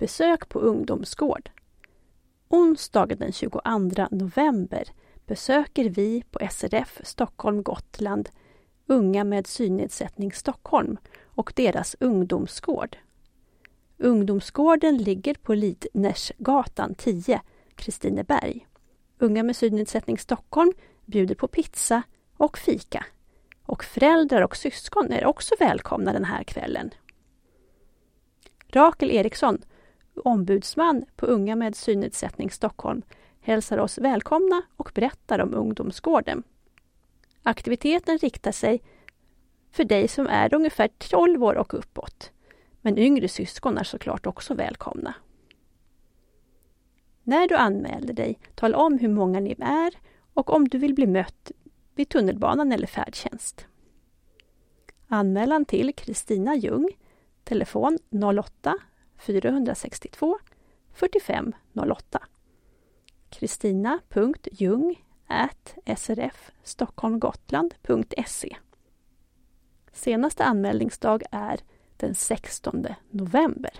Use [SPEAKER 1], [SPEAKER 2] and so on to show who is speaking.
[SPEAKER 1] Besök på ungdomsgård. Onsdagen den 22 november besöker vi på SRF Stockholm Gotland Unga med synnedsättning Stockholm och deras ungdomsgård. Ungdomsgården ligger på Lidnersgatan 10, Kristineberg. Unga med synnedsättning Stockholm bjuder på pizza och fika. Och föräldrar och syskon är också välkomna den här kvällen. Rakel Eriksson, ombudsman på Unga med synnedsättning Stockholm, hälsar oss välkomna och berättar om ungdomsgården. Aktiviteten riktar sig för dig som är ungefär 12 år och uppåt. Men yngre syskon är såklart också välkomna. När du anmäler dig, tala om hur många ni är och om du vill bli mött vid tunnelbanan eller färdtjänst. Anmälan till Kristina Ljung, telefon 08 462 4508. Kristina.jung srfstockholmgotland.se Senaste anmälningsdag är den 16 november.